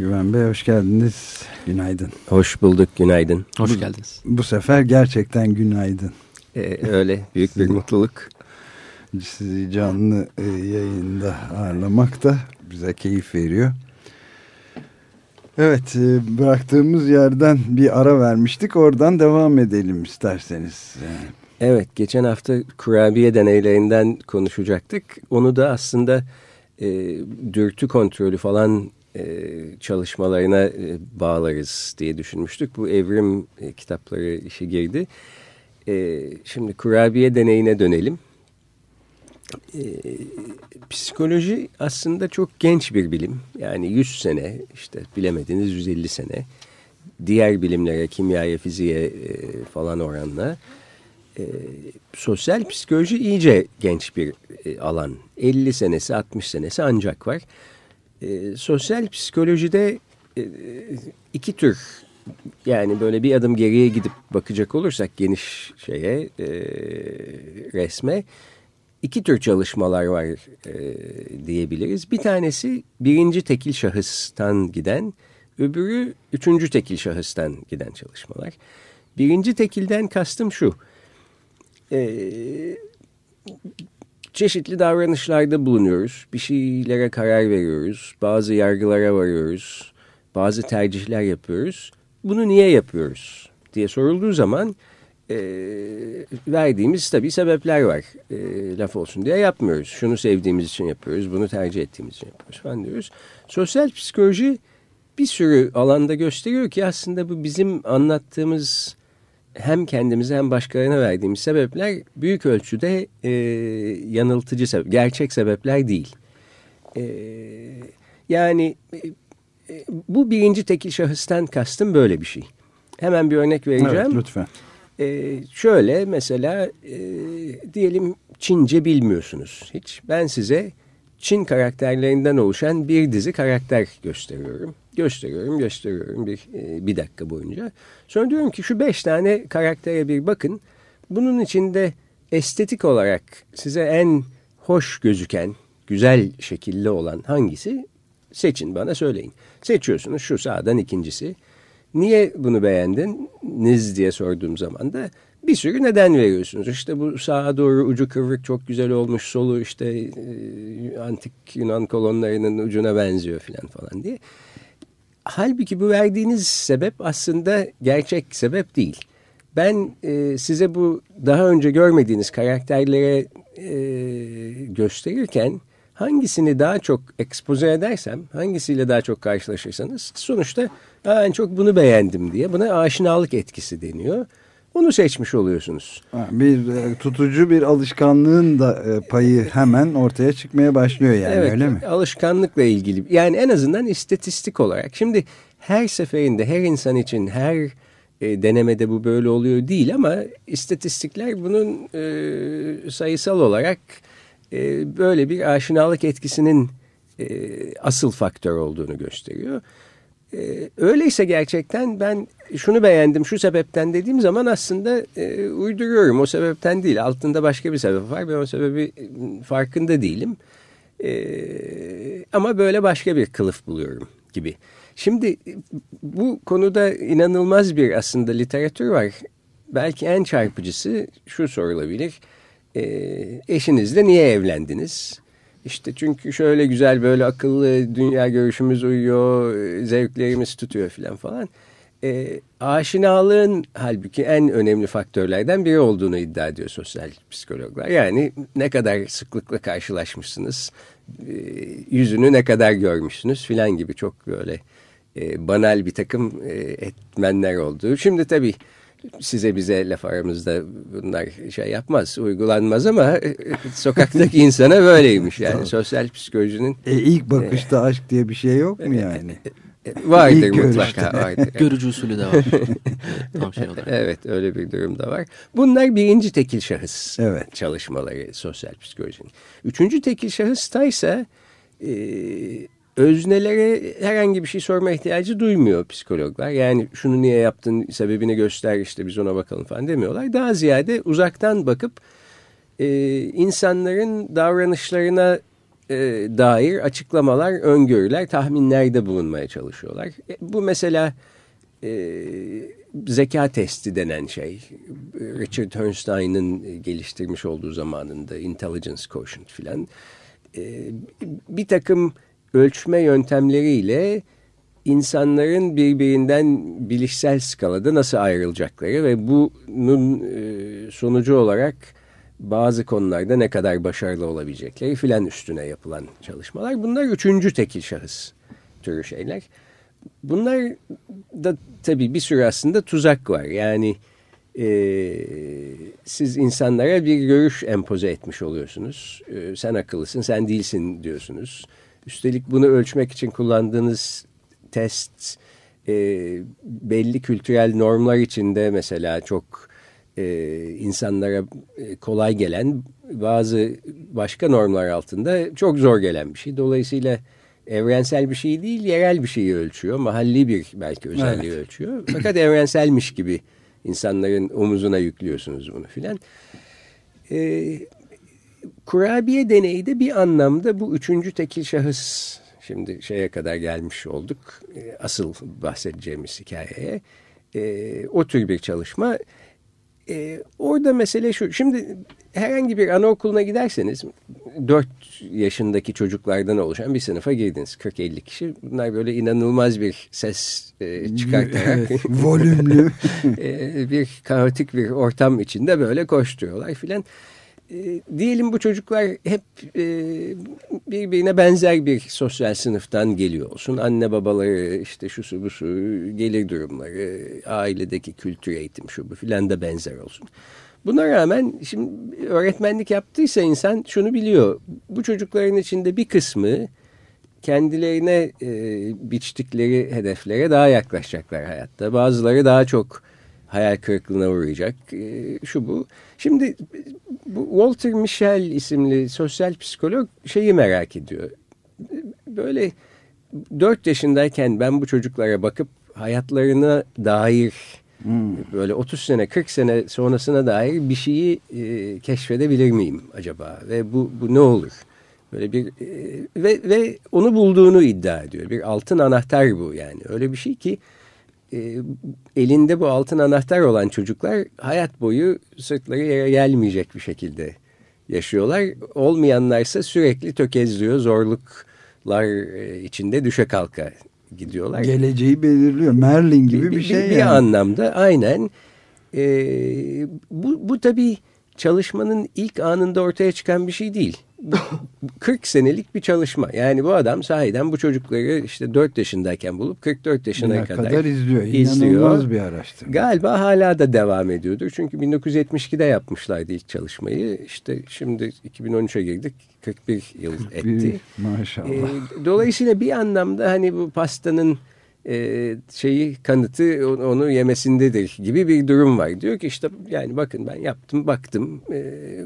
Güven Bey hoş geldiniz. Günaydın. Hoş bulduk, günaydın. Hoş geldiniz. Bu sefer gerçekten günaydın. Ee, öyle, büyük bir mutluluk. Sizi canlı e, yayında ağırlamak da bize keyif veriyor. Evet, e, bıraktığımız yerden bir ara vermiştik. Oradan devam edelim isterseniz. Yani. Evet, geçen hafta kurabiye deneylerinden konuşacaktık. Onu da aslında e, dürtü kontrolü falan çalışmalarına e, bağlarız diye düşünmüştük. Bu evrim e, kitapları işi girdi. E, şimdi kurabiye deneyine dönelim. E, psikoloji aslında çok genç bir bilim. Yani 100 sene, işte bilemediniz 150 sene. Diğer bilimlere, kimyaya, fiziğe e, falan oranla e, sosyal psikoloji iyice genç bir e, alan. 50 senesi 60 senesi ancak var. E, sosyal psikolojide e, iki tür yani böyle bir adım geriye gidip bakacak olursak geniş şeye e, resme iki tür çalışmalar var e, diyebiliriz. Bir tanesi birinci tekil şahıstan giden, öbürü üçüncü tekil şahıstan giden çalışmalar. Birinci tekilden kastım şu e, çeşitli davranışlarda bulunuyoruz. Bir şeylere karar veriyoruz. Bazı yargılara varıyoruz. Bazı tercihler yapıyoruz. Bunu niye yapıyoruz diye sorulduğu zaman e, verdiğimiz tabii sebepler var. E, laf olsun diye yapmıyoruz. Şunu sevdiğimiz için yapıyoruz. Bunu tercih ettiğimiz için yapıyoruz falan diyoruz. Sosyal psikoloji bir sürü alanda gösteriyor ki aslında bu bizim anlattığımız hem kendimize hem başkalarına verdiğimiz sebepler büyük ölçüde e, yanıltıcı sebep, gerçek sebepler değil. E, yani e, bu birinci tekil şahıstan kastım böyle bir şey. Hemen bir örnek vereceğim. Evet, lütfen. E, şöyle mesela e, diyelim Çince bilmiyorsunuz hiç. Ben size Çin karakterlerinden oluşan bir dizi karakter gösteriyorum. Gösteriyorum, gösteriyorum bir, e, bir dakika boyunca. Sonra diyorum ki şu beş tane karaktere bir bakın. Bunun içinde estetik olarak size en hoş gözüken, güzel şekilli olan hangisi? Seçin bana söyleyin. Seçiyorsunuz şu sağdan ikincisi. Niye bunu beğendiniz diye sorduğum zaman da bir sürü neden veriyorsunuz. İşte bu sağa doğru ucu kıvrık çok güzel olmuş solu işte e, antik Yunan kolonlarının ucuna benziyor falan falan diye. Halbuki bu verdiğiniz sebep aslında gerçek sebep değil. Ben e, size bu daha önce görmediğiniz karakterlere e, gösterirken hangisini daha çok ekspoze edersem, hangisiyle daha çok karşılaşırsanız sonuçta en çok bunu beğendim diye buna aşinalık etkisi deniyor. Onu seçmiş oluyorsunuz. Bir e, tutucu bir alışkanlığın da e, payı hemen ortaya çıkmaya başlıyor yani evet, öyle mi? Alışkanlıkla ilgili. Yani en azından istatistik olarak. Şimdi her seferinde her insan için her e, denemede bu böyle oluyor değil ama istatistikler bunun e, sayısal olarak e, böyle bir aşinalık etkisinin e, asıl faktör olduğunu gösteriyor. Ee, öyleyse gerçekten ben şunu beğendim şu sebepten dediğim zaman aslında e, uyduruyorum. O sebepten değil. Altında başka bir sebep var. Ben o sebebi ıı, farkında değilim. E, ama böyle başka bir kılıf buluyorum gibi. Şimdi bu konuda inanılmaz bir aslında literatür var. Belki en çarpıcısı şu sorulabilir. E, eşinizle niye evlendiniz? İşte çünkü şöyle güzel böyle akıllı dünya görüşümüz uyuyor, zevklerimiz tutuyor filan falan. E, aşinalığın halbuki en önemli faktörlerden biri olduğunu iddia ediyor sosyal psikologlar. Yani ne kadar sıklıkla karşılaşmışsınız, e, yüzünü ne kadar görmüşsünüz filan gibi çok böyle e, banal bir takım e, etmenler olduğu. Şimdi tabii size bize laf aramızda bunlar şey yapmaz, uygulanmaz ama sokaktaki insana böyleymiş yani sosyal psikolojinin. E, ilk bakışta aşk diye bir şey yok mu yani? Vardır İlk mutlaka vardır. Görücü usulü de var. Tam şey olarak. Evet öyle bir durum da var. Bunlar birinci tekil şahıs evet. çalışmaları sosyal psikolojinin. Üçüncü tekil şahısta ise e, öznelere herhangi bir şey sorma ihtiyacı duymuyor psikologlar. Yani şunu niye yaptın sebebini göster işte biz ona bakalım falan demiyorlar. Daha ziyade uzaktan bakıp e, insanların davranışlarına e, dair açıklamalar, öngörüler, tahminlerde bulunmaya çalışıyorlar. E, bu mesela e, zeka testi denen şey. Richard Bernstein'ın geliştirmiş olduğu zamanında intelligence quotient filan. E, bir takım ölçme yöntemleriyle insanların birbirinden bilişsel skalada nasıl ayrılacakları ve bunun e, sonucu olarak bazı konularda ne kadar başarılı olabilecekleri filan üstüne yapılan çalışmalar. Bunlar üçüncü tekil şahıs türü şeyler. Bunlar da tabii bir sürü aslında tuzak var. Yani e, siz insanlara bir görüş empoze etmiş oluyorsunuz. E, sen akıllısın, sen değilsin diyorsunuz. Üstelik bunu ölçmek için kullandığınız test e, belli kültürel normlar içinde mesela çok e, insanlara e, kolay gelen bazı başka normlar altında çok zor gelen bir şey. Dolayısıyla evrensel bir şey değil, yerel bir şeyi ölçüyor. Mahalli bir belki özelliği evet. ölçüyor. Fakat evrenselmiş gibi insanların omuzuna yüklüyorsunuz bunu filan. E, kurabiye deneyi de bir anlamda bu üçüncü tekil şahıs şimdi şeye kadar gelmiş olduk. E, asıl bahsedeceğimiz hikayeye. E, o tür bir çalışma. E, orada mesele şu. Şimdi herhangi bir anaokuluna giderseniz 4 yaşındaki çocuklardan oluşan bir sınıfa girdiniz. 40-50 kişi. Bunlar böyle inanılmaz bir ses e, çıkartarak. volümlü. e, bir kaotik bir ortam içinde böyle koşturuyorlar filan. E, diyelim bu çocuklar hep e, birbirine benzer bir sosyal sınıftan geliyor olsun. Anne babaları işte şu su bu su gelir durumları, ailedeki kültür eğitim şu bu filan da benzer olsun. Buna rağmen şimdi öğretmenlik yaptıysa insan şunu biliyor. Bu çocukların içinde bir kısmı kendilerine e, biçtikleri hedeflere daha yaklaşacaklar hayatta. Bazıları daha çok hayal kırıklığına uğrayacak. E, şu bu. Şimdi bu Walter Michel isimli sosyal psikolog şeyi merak ediyor. Böyle dört yaşındayken ben bu çocuklara bakıp hayatlarına dair hmm. böyle 30 sene 40 sene sonrasına dair bir şeyi e, keşfedebilir miyim acaba? Ve bu, bu ne olur? Böyle bir e, ve, ve onu bulduğunu iddia ediyor. Bir altın anahtar bu yani. Öyle bir şey ki e, elinde bu altın anahtar olan çocuklar hayat boyu sırtları yere gelmeyecek bir şekilde yaşıyorlar. Olmayanlarsa sürekli tökezliyor, zorluklar e, içinde düşe kalka gidiyorlar. Geleceği belirliyor. Merlin gibi bir, bir şey bir, yani. Bir anlamda aynen. E, bu, bu tabii çalışmanın ilk anında ortaya çıkan bir şey değil. 40 senelik bir çalışma. Yani bu adam sahiden bu çocukları işte 4 yaşındayken bulup 44 yaşına ne kadar, kadar izliyor. izliyor. İnanılmaz bir araştırma. Galiba hala da devam ediyordur. Çünkü 1972'de yapmışlardı ilk çalışmayı. İşte şimdi 2013'e girdik. 41 yıl 41, etti. Maşallah. Ee, dolayısıyla bir anlamda hani bu pastanın e, şeyi kanıtı onu yemesindedir gibi bir durum var. Diyor ki işte yani bakın ben yaptım baktım e,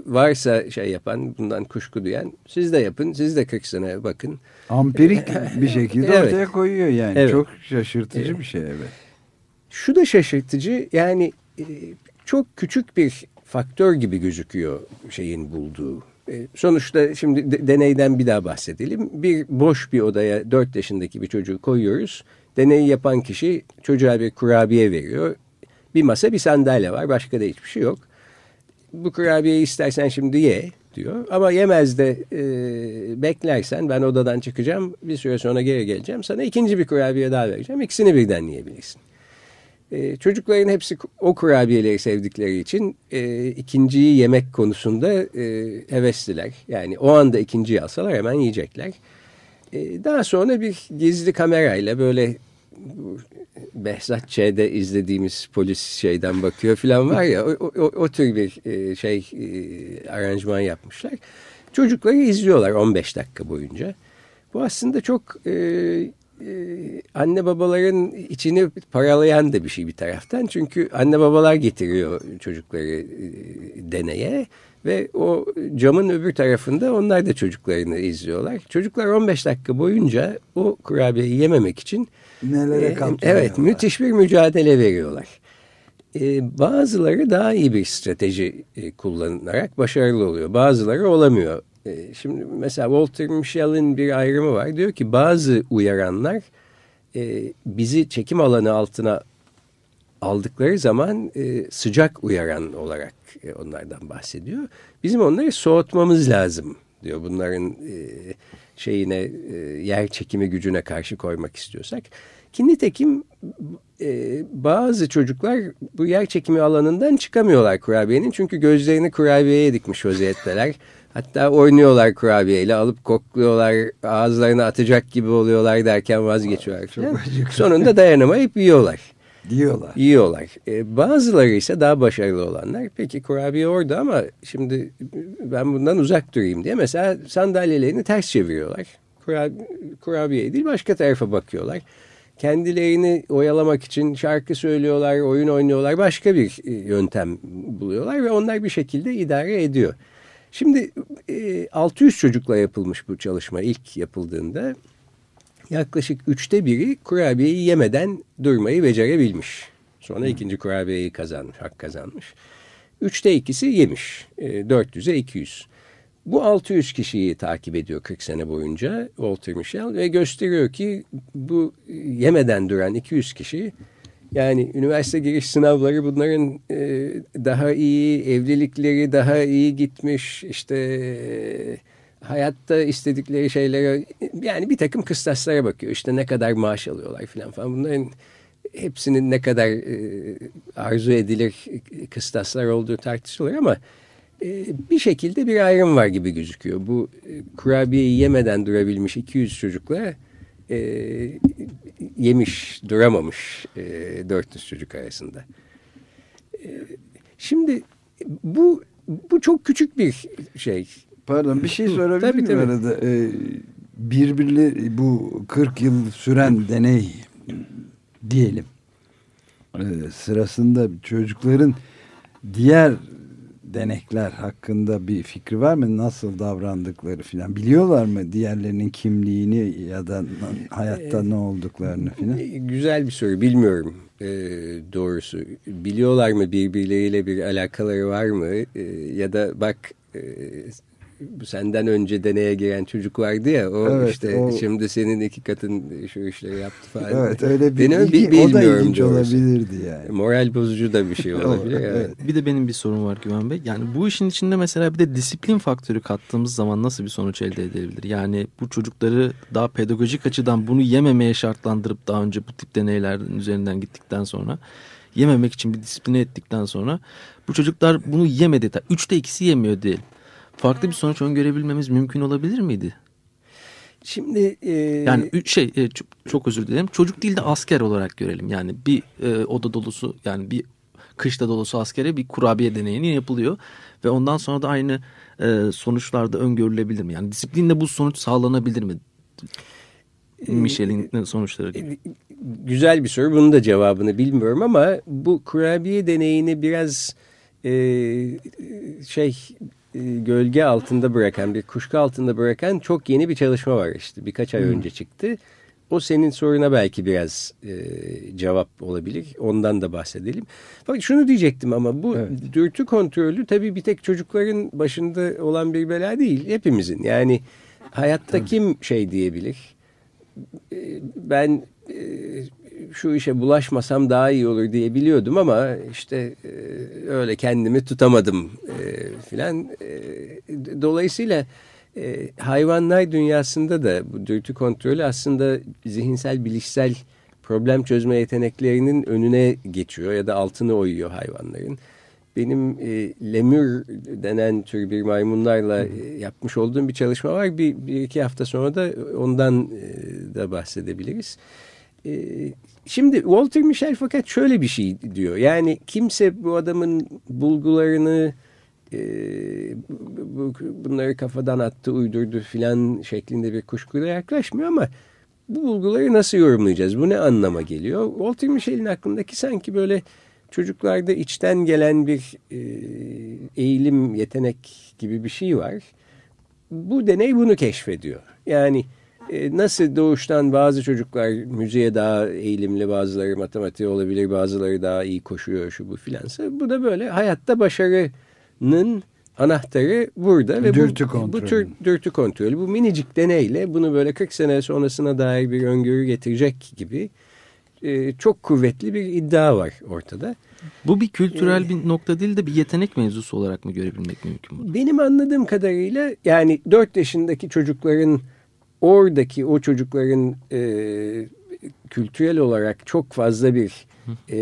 varsa şey yapan bundan kuşku duyan siz de yapın siz de 40 sene bakın. Ampirik bir şekilde evet. ortaya koyuyor yani evet. çok şaşırtıcı evet. bir şey evet. Şu da şaşırtıcı yani e, çok küçük bir faktör gibi gözüküyor şeyin bulduğu. E, sonuçta şimdi deneyden bir daha bahsedelim. Bir boş bir odaya 4 yaşındaki bir çocuğu koyuyoruz Deneyi yapan kişi çocuğa bir kurabiye veriyor. Bir masa bir sandalye var başka da hiçbir şey yok. Bu kurabiyeyi istersen şimdi ye diyor. Ama yemez de e, beklersen ben odadan çıkacağım bir süre sonra geri geleceğim. Sana ikinci bir kurabiye daha vereceğim. İkisini birden yiyebilirsin. E, çocukların hepsi o kurabiyeleri sevdikleri için e, ikinciyi yemek konusunda e, hevesliler. Yani o anda ikinciyi alsalar hemen yiyecekler. E, daha sonra bir gizli kamerayla böyle Behzat Ç'de izlediğimiz polis şeyden bakıyor falan var ya o, o, o tür bir e, şey e, aranjman yapmışlar. Çocukları izliyorlar 15 dakika boyunca. Bu aslında çok e, e, anne babaların içini paralayan da bir şey bir taraftan. Çünkü anne babalar getiriyor çocukları e, deneye ve o camın öbür tarafında onlar da çocuklarını izliyorlar. Çocuklar 15 dakika boyunca o kurabiyeyi yememek için Nelere e. Evet müthiş bir mücadele veriyorlar. E, bazıları daha iyi bir strateji e, kullanarak başarılı oluyor. Bazıları olamıyor. E, şimdi mesela Walter Michel'in bir ayrımı var. Diyor ki bazı uyaranlar e, bizi çekim alanı altına aldıkları zaman e, sıcak uyaran olarak e, onlardan bahsediyor. Bizim onları soğutmamız lazım diyor. Bunların e, şeyine e, yer çekimi gücüne karşı koymak istiyorsak. Ki nitekim e, bazı çocuklar bu yer çekimi alanından çıkamıyorlar kurabiyenin. Çünkü gözlerini kurabiyeye dikmiş vaziyetteler. Hatta oynuyorlar kurabiyeyle alıp kokluyorlar ağızlarına atacak gibi oluyorlar derken vazgeçiyorlar. Sonunda dayanamayıp yiyorlar. Diyorlar. Yiyorlar. E, bazıları ise daha başarılı olanlar peki kurabiye orada ama şimdi ben bundan uzak durayım diye mesela sandalyelerini ters çeviriyorlar. Kurabiye, kurabiye değil başka tarafa bakıyorlar. Kendilerini oyalamak için şarkı söylüyorlar, oyun oynuyorlar, başka bir e, yöntem buluyorlar ve onlar bir şekilde idare ediyor. Şimdi e, 600 çocukla yapılmış bu çalışma ilk yapıldığında yaklaşık üçte biri kurabiyeyi yemeden durmayı becerebilmiş. Sonra ikinci kurabiyeyi kazanmış, hak kazanmış. Üçte ikisi yemiş. E, 400'e 200. Bu 600 kişiyi takip ediyor 40 sene boyunca Walter Michel ve gösteriyor ki bu yemeden duran 200 kişi yani üniversite giriş sınavları bunların e, daha iyi, evlilikleri daha iyi gitmiş, işte e, hayatta istedikleri şeylere yani bir takım kıstaslara bakıyor. İşte ne kadar maaş alıyorlar falan falan. Bunların hepsinin ne kadar e, arzu edilir kıstaslar olduğu tartışılır ama e, bir şekilde bir ayrım var gibi gözüküyor. Bu e, kurabiyeyi yemeden durabilmiş 200 çocukla e, yemiş duramamış e, 400 çocuk arasında. E, şimdi bu bu çok küçük bir şey. Pardon bir şey sorabilir miyim arada? Ee, birbirleri bu 40 yıl süren deney diyelim. Ee, sırasında çocukların diğer denekler hakkında bir fikri var mı? Nasıl davrandıkları filan biliyorlar mı diğerlerinin kimliğini ya da hayatta ne olduklarını filan? E, Güzel bir soru bilmiyorum e, doğrusu. Biliyorlar mı birbirleriyle bir alakaları var mı? E, ya da bak e, senden önce deneye giren çocuk vardı ya o Evet, işte o- şimdi senin iki katın şu işleri yaptı falan. Evet öyle bir Benim ilgi- bi- o da bilmiyorum ilginç doğrusu. olabilirdi yani. Moral bozucu da bir şey olabilir. evet. Bir de benim bir sorum var Güven Bey. Yani bu işin içinde mesela bir de disiplin faktörü kattığımız zaman nasıl bir sonuç elde edilebilir? Yani bu çocukları daha pedagojik açıdan bunu yememeye şartlandırıp daha önce bu tip deneylerin üzerinden gittikten sonra yememek için bir disipline ettikten sonra bu çocuklar bunu yemedi. Üçte ikisi yemiyor değil. Farklı bir sonuç öngörebilmemiz mümkün olabilir miydi? Şimdi e, Yani şey e, çok, çok özür dilerim. Çocuk değil de asker olarak görelim. Yani bir e, oda dolusu yani bir kışta dolusu askere bir kurabiye deneyini yapılıyor ve ondan sonra da aynı e, sonuçlarda öngörülebilir mi? Yani disiplinle bu sonuç sağlanabilir mi? Michel'in sonuçları gibi. güzel bir soru. Bunun da cevabını bilmiyorum ama bu kurabiye deneyini biraz e, şey e, gölge altında bırakan bir kuşku altında bırakan çok yeni bir çalışma var işte birkaç ay önce çıktı. O senin soruna belki biraz e, cevap olabilir. Ondan da bahsedelim. Fakat şunu diyecektim ama bu Evet. dürtü kontrolü tabii bir tek çocukların başında olan bir bela değil. Hepimizin yani hayatta kim şey diyebilir? E, ben e, şu işe bulaşmasam daha iyi olur diye biliyordum ama işte e, öyle kendimi tutamadım e, filan. E, dolayısıyla hayvanlar dünyasında da bu dürtü kontrolü aslında zihinsel bilişsel problem çözme yeteneklerinin önüne geçiyor ya da altını oyuyor hayvanların. Benim e, lemür denen tür bir maymunlarla e, yapmış olduğum bir çalışma var. Bir, bir iki hafta sonra da ondan e, da bahsedebiliriz. E, şimdi Walter Michel fakat şöyle bir şey diyor. Yani kimse bu adamın bulgularını e, bunları kafadan attı, uydurdu filan şeklinde bir kuşkuyla yaklaşmıyor ama bu bulguları nasıl yorumlayacağız? Bu ne anlama geliyor? Walter Michel'in aklındaki sanki böyle çocuklarda içten gelen bir e, eğilim, yetenek gibi bir şey var. Bu deney bunu keşfediyor. Yani e, nasıl doğuştan bazı çocuklar müziğe daha eğilimli, bazıları matematiğe olabilir, bazıları daha iyi koşuyor şu bu filansa. Bu da böyle hayatta başarının anahtarı burada ve dürtü bu, kontrolü. bu tür dürtü kontrolü bu minicik deneyle bunu böyle 40 sene sonrasına dair bir öngörü getirecek gibi e, çok kuvvetli bir iddia var ortada. Bu bir kültürel bir nokta değil de bir yetenek mevzusu olarak mı görebilmek mümkün? Bunu? Benim anladığım kadarıyla yani 4 yaşındaki çocukların oradaki o çocukların e, kültürel olarak çok fazla bir e,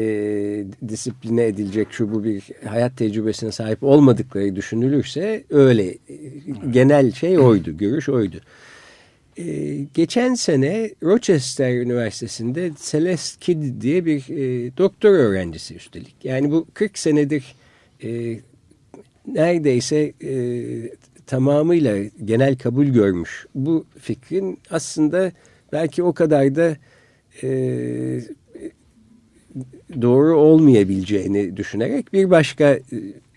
disipline edilecek şu bu bir hayat tecrübesine sahip olmadıkları düşünülürse öyle genel şey oydu, görüş oydu. E, geçen sene Rochester Üniversitesi'nde Celeste Kidd diye bir e, doktor öğrencisi üstelik. Yani bu 40 senedir e, neredeyse e, tamamıyla genel kabul görmüş. Bu fikrin aslında belki o kadar da e, doğru olmayabileceğini düşünerek bir başka e,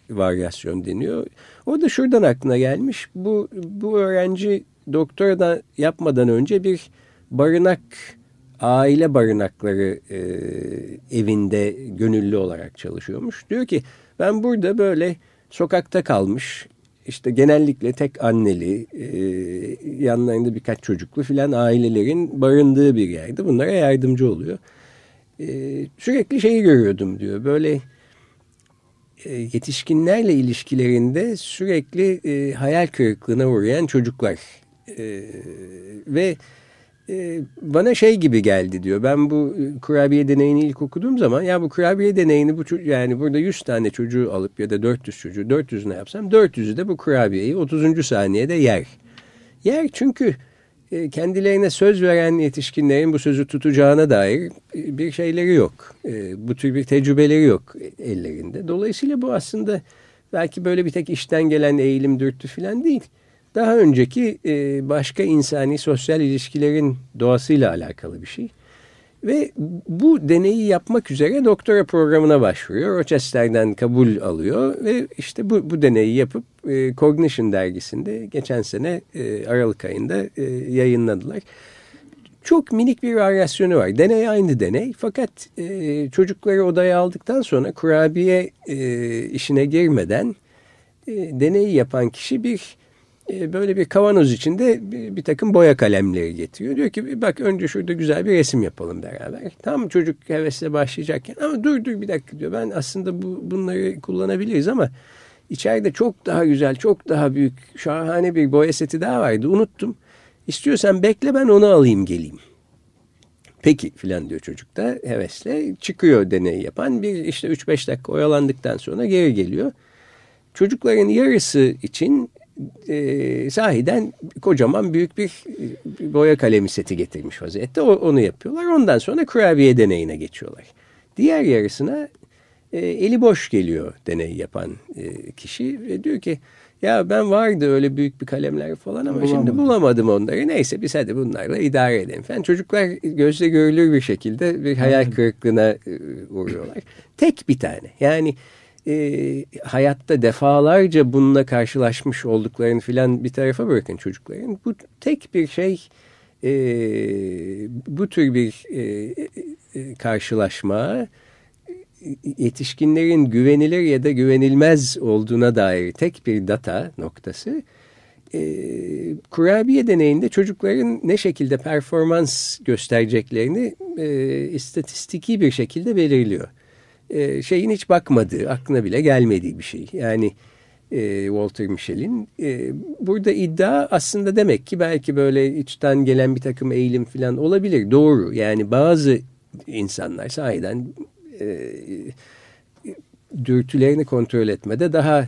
varyasyon deniyor. O da şuradan aklına gelmiş. Bu, bu öğrenci doktora yapmadan önce bir barınak, aile barınakları e, evinde gönüllü olarak çalışıyormuş. Diyor ki ben burada böyle sokakta kalmış işte genellikle tek anneli e, yanlarında birkaç çocuklu filan ailelerin barındığı bir yerde bunlara yardımcı oluyor. E, sürekli şeyi görüyordum diyor böyle e, yetişkinlerle ilişkilerinde sürekli e, hayal kırıklığına uğrayan çocuklar e, ve e, bana şey gibi geldi diyor. Ben bu e, kurabiye deneyini ilk okuduğum zaman ya bu kurabiye deneyini bu yani burada 100 tane çocuğu alıp ya da 400 çocuğu 400'üne yapsam 400'ü de bu kurabiyeyi 30. saniyede yer. Yer çünkü e, kendilerine söz veren yetişkinlerin bu sözü tutacağına dair bir şeyleri yok. Bu tür bir tecrübeleri yok ellerinde. Dolayısıyla bu aslında belki böyle bir tek işten gelen eğilim dürtü falan değil daha önceki e, başka insani sosyal ilişkilerin doğasıyla alakalı bir şey. Ve bu deneyi yapmak üzere doktora programına başvuruyor. Rochester'den kabul alıyor ve işte bu, bu deneyi yapıp e, Cognition dergisinde geçen sene e, Aralık ayında e, yayınladılar. Çok minik bir varyasyonu var. Deney aynı deney fakat e, çocukları odaya aldıktan sonra kurabiye e, işine girmeden e, deneyi yapan kişi bir böyle bir kavanoz içinde bir, takım boya kalemleri getiriyor. Diyor ki bak önce şurada güzel bir resim yapalım beraber. Tam çocuk hevesle başlayacakken ama dur dur bir dakika diyor. Ben aslında bu, bunları kullanabiliriz ama içeride çok daha güzel, çok daha büyük, şahane bir boya seti daha vardı. Unuttum. İstiyorsan bekle ben onu alayım geleyim. Peki filan diyor çocuk da hevesle çıkıyor deneyi yapan. Bir işte 3-5 dakika oyalandıktan sonra geri geliyor. Çocukların yarısı için e, sahiden kocaman büyük bir, boya kalemi seti getirmiş vaziyette. O, onu yapıyorlar. Ondan sonra kurabiye deneyine geçiyorlar. Diğer yarısına e, eli boş geliyor deney yapan e, kişi ve diyor ki ya ben vardı öyle büyük bir kalemler falan ama Bulamadım. şimdi bulamadım onları. Neyse biz hadi bunlarla idare edelim falan. Çocuklar gözle görülür bir şekilde bir hayal kırıklığına uğruyorlar. Tek bir tane. Yani e, hayatta defalarca bununla karşılaşmış olduklarını filan bir tarafa bırakın çocukların. Bu tek bir şey e, bu tür bir e, e, karşılaşma yetişkinlerin güvenilir ya da güvenilmez olduğuna dair tek bir data noktası e, kurabiye deneyinde çocukların ne şekilde performans göstereceklerini e, istatistiki bir şekilde belirliyor e, şeyin hiç bakmadığı, aklına bile gelmediği bir şey. Yani e, Walter Michel'in. E, burada iddia aslında demek ki belki böyle içten gelen bir takım eğilim falan olabilir. Doğru. Yani bazı insanlar sahiden e, dürtülerini kontrol etmede daha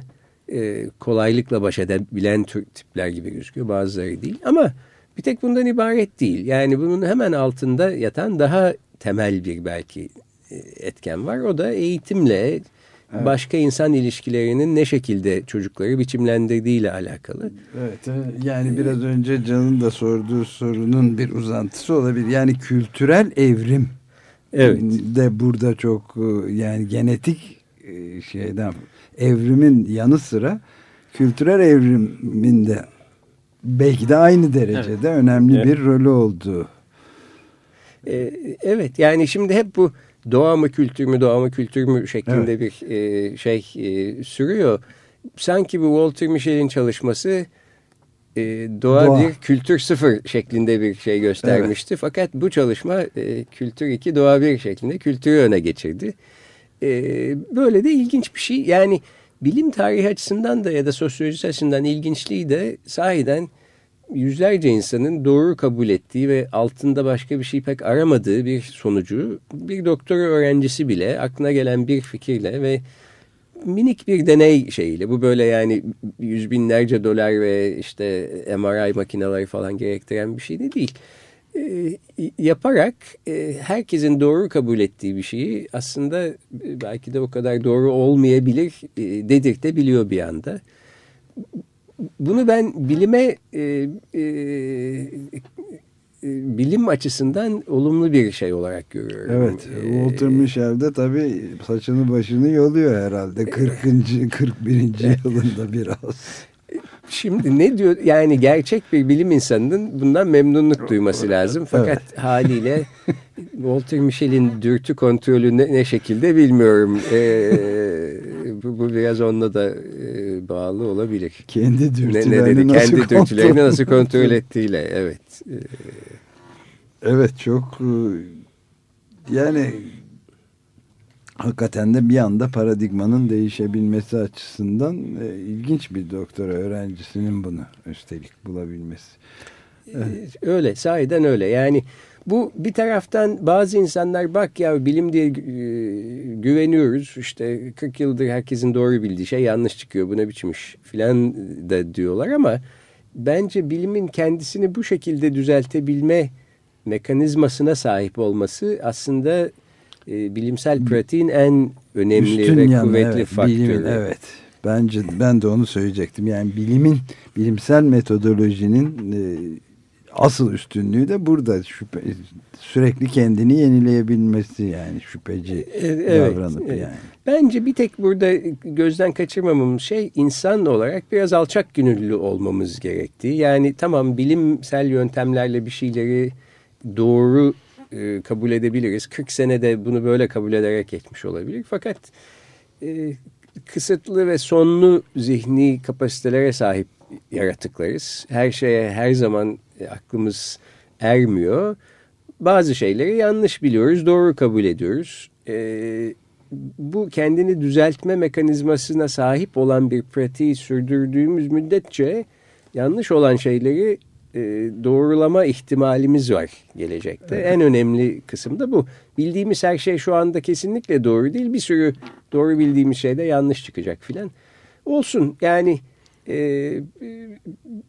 e, kolaylıkla baş edebilen tipler gibi gözüküyor. Bazıları değil. Ama bir tek bundan ibaret değil. Yani bunun hemen altında yatan daha temel bir belki etken var. O da eğitimle evet. başka insan ilişkilerinin ne şekilde çocukları biçimlendirdiğiyle alakalı. Evet yani biraz önce Can'ın da sorduğu sorunun bir uzantısı olabilir. Yani kültürel evrim evet. de burada çok e, yani genetik e, şeyden evrimin yanı sıra kültürel evrimin de belki de aynı derecede evet. önemli evet. bir rolü olduğu. Ee, evet yani şimdi hep bu doğa mı kültür mü doğa mı kültür mü şeklinde evet. bir e, şey e, sürüyor. Sanki bu Walter Michel'in çalışması e, doğa, doğa bir kültür sıfır şeklinde bir şey göstermişti. Evet. Fakat bu çalışma e, kültür iki doğa bir şeklinde kültürü öne geçirdi. E, böyle de ilginç bir şey. Yani bilim tarihi açısından da ya da sosyoloji açısından ilginçliği de sahiden yüzlerce insanın doğru kabul ettiği ve altında başka bir şey pek aramadığı bir sonucu bir doktora öğrencisi bile aklına gelen bir fikirle ve minik bir deney şeyiyle bu böyle yani yüz binlerce dolar ve işte MRI makineleri falan gerektiren bir şey de değil. E, yaparak e, herkesin doğru kabul ettiği bir şeyi aslında belki de o kadar doğru olmayabilir e, dedirtebiliyor bir anda bunu ben bilime e, e, e, bilim açısından olumlu bir şey olarak görüyorum. Evet. Ee, Walter Michel de tabii saçını başını yoluyor herhalde 40. 41. yılında biraz. Şimdi ne diyor yani gerçek bir bilim insanının bundan memnunluk duyması lazım. Fakat evet. haliyle Walter Michel'in dürtü kontrolü ne, ne şekilde bilmiyorum. Ee, bu, bu biraz onunla da e, bağlı olabilir. Kendi dürtülerini ne, ne dedi? nasıl Kendi dürtülerini nasıl kontrol ettiğiyle evet. Ee, evet çok e, yani hakikaten de bir anda paradigmanın değişebilmesi açısından e, ilginç bir doktora öğrencisinin bunu üstelik bulabilmesi. Evet. Öyle sahiden öyle yani bu bir taraftan bazı insanlar bak ya bilim diye e, güveniyoruz işte 40 yıldır herkesin doğru bildiği şey yanlış çıkıyor bu ne biçim iş filan da diyorlar ama bence bilimin kendisini bu şekilde düzeltebilme mekanizmasına sahip olması aslında e, bilimsel pratiğin en önemli Üstün ve yanı, kuvvetli evet, faktörü. Bilimin, evet. Bence ben de onu söyleyecektim. Yani bilimin, bilimsel metodolojinin e, asıl üstünlüğü de burada şüphe, sürekli kendini yenileyebilmesi yani şüpheci e, evet, davranıp evet. yani. Bence bir tek burada gözden kaçırmamamız şey insan olarak biraz alçak gönüllü olmamız gerektiği. Yani tamam bilimsel yöntemlerle bir şeyleri doğru e, kabul edebiliriz. 40 senede bunu böyle kabul ederek geçmiş olabilir. Fakat e, kısıtlı ve sonlu zihni kapasitelere sahip yaratıklarız. Her şeye her zaman e, aklımız ermiyor. Bazı şeyleri yanlış biliyoruz, doğru kabul ediyoruz. E, bu kendini düzeltme mekanizmasına sahip olan bir pratiği sürdürdüğümüz müddetçe yanlış olan şeyleri e, doğrulama ihtimalimiz var gelecekte. Evet. En önemli kısım da bu. Bildiğimiz her şey şu anda kesinlikle doğru değil. Bir sürü doğru bildiğimiz şey de yanlış çıkacak filan. Olsun yani e,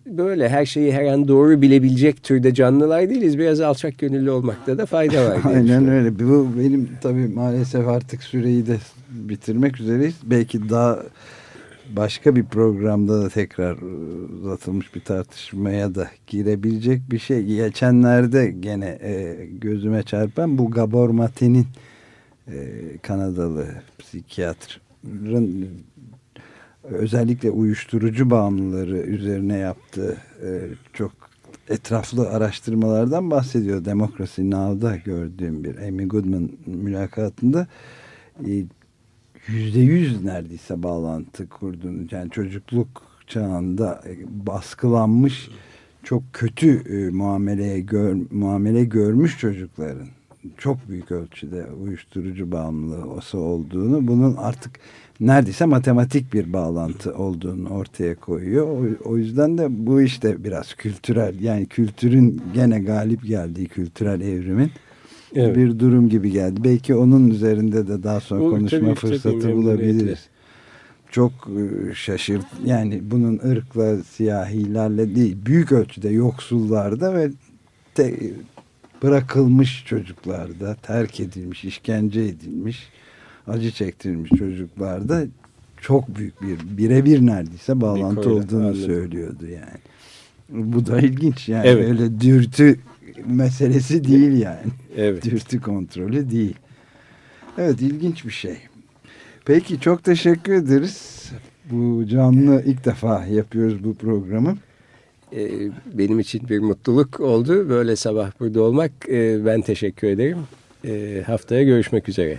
böyle her şeyi her an doğru bilebilecek türde canlılar değiliz. Biraz alçak gönüllü olmakta da fayda var. Aynen öyle. Bu benim tabii maalesef artık süreyi de bitirmek üzereyiz. Belki daha başka bir programda da tekrar uzatılmış bir tartışmaya da girebilecek bir şey. Geçenlerde gene e, gözüme çarpan bu Gabor Mate'nin e, Kanadalı psikiyatrın özellikle uyuşturucu bağımlıları üzerine yaptığı e, çok etraflı araştırmalardan bahsediyor. Demokrasi Now'da gördüğüm bir Amy Goodman mülakatında e, yüzde yüz neredeyse bağlantı kurduğunu yani çocukluk çağında e, baskılanmış çok kötü e, muameleye gör, muamele görmüş çocukların çok büyük ölçüde uyuşturucu bağımlılığı olduğunu bunun artık neredeyse matematik bir bağlantı olduğunu ortaya koyuyor. O, o yüzden de bu işte biraz kültürel yani kültürün gene galip geldiği kültürel evrimin evet. bir durum gibi geldi. Belki onun üzerinde de daha sonra o, konuşma tabii, fırsatı tabii, bulabiliriz. Çok e, şaşırt yani bunun ırkla siyahilerle değil büyük ölçüde yoksullarda ve te, bırakılmış çocuklarda, terk edilmiş, işkence edilmiş, acı çektirilmiş çocuklarda çok büyük bir birebir neredeyse bağlantı Koyla, olduğunu anladım. söylüyordu yani. Bu da ilginç yani Evet. öyle dürtü meselesi değil yani. Evet. Dürtü kontrolü değil. Evet ilginç bir şey. Peki çok teşekkür ederiz. Bu canlı ilk defa yapıyoruz bu programı. Ee, benim için bir mutluluk oldu. Böyle sabah burada olmak. Ee, ben teşekkür ederim. Ee, haftaya görüşmek üzere.